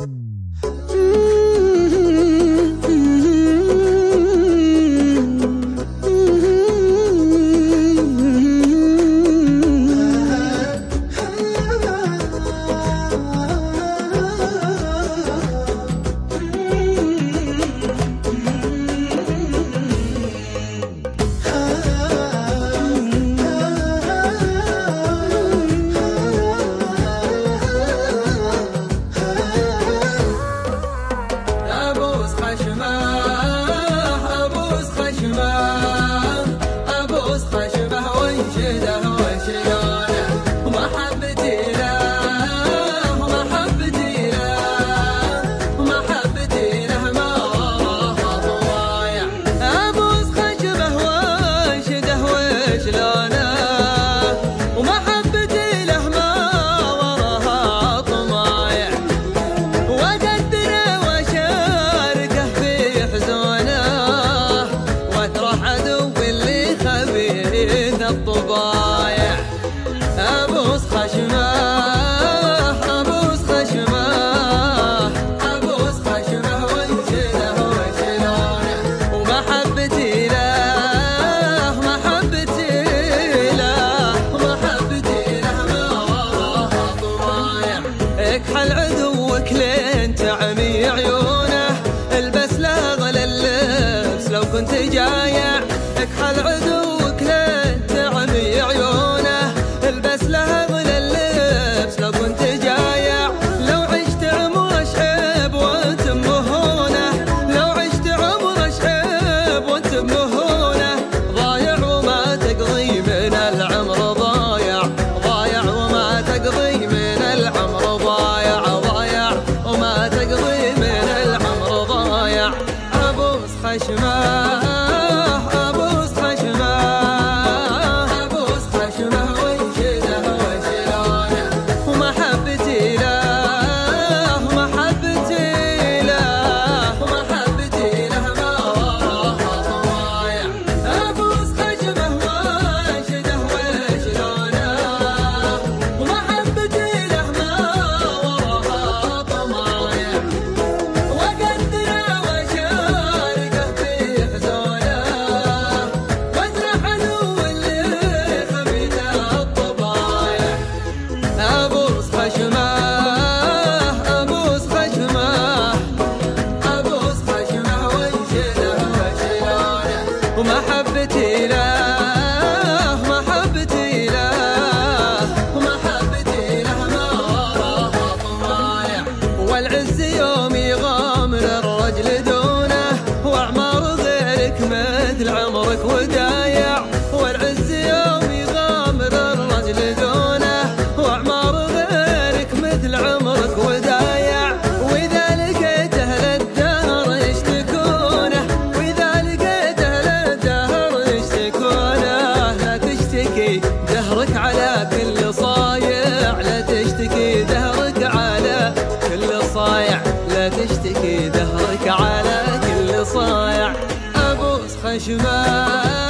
you لك حل عدوك لين تعمي عيونه. البس لا غلى اللبس لو كنت جايع. اكحل عدوك لك مثل عمرك ودايم خشمك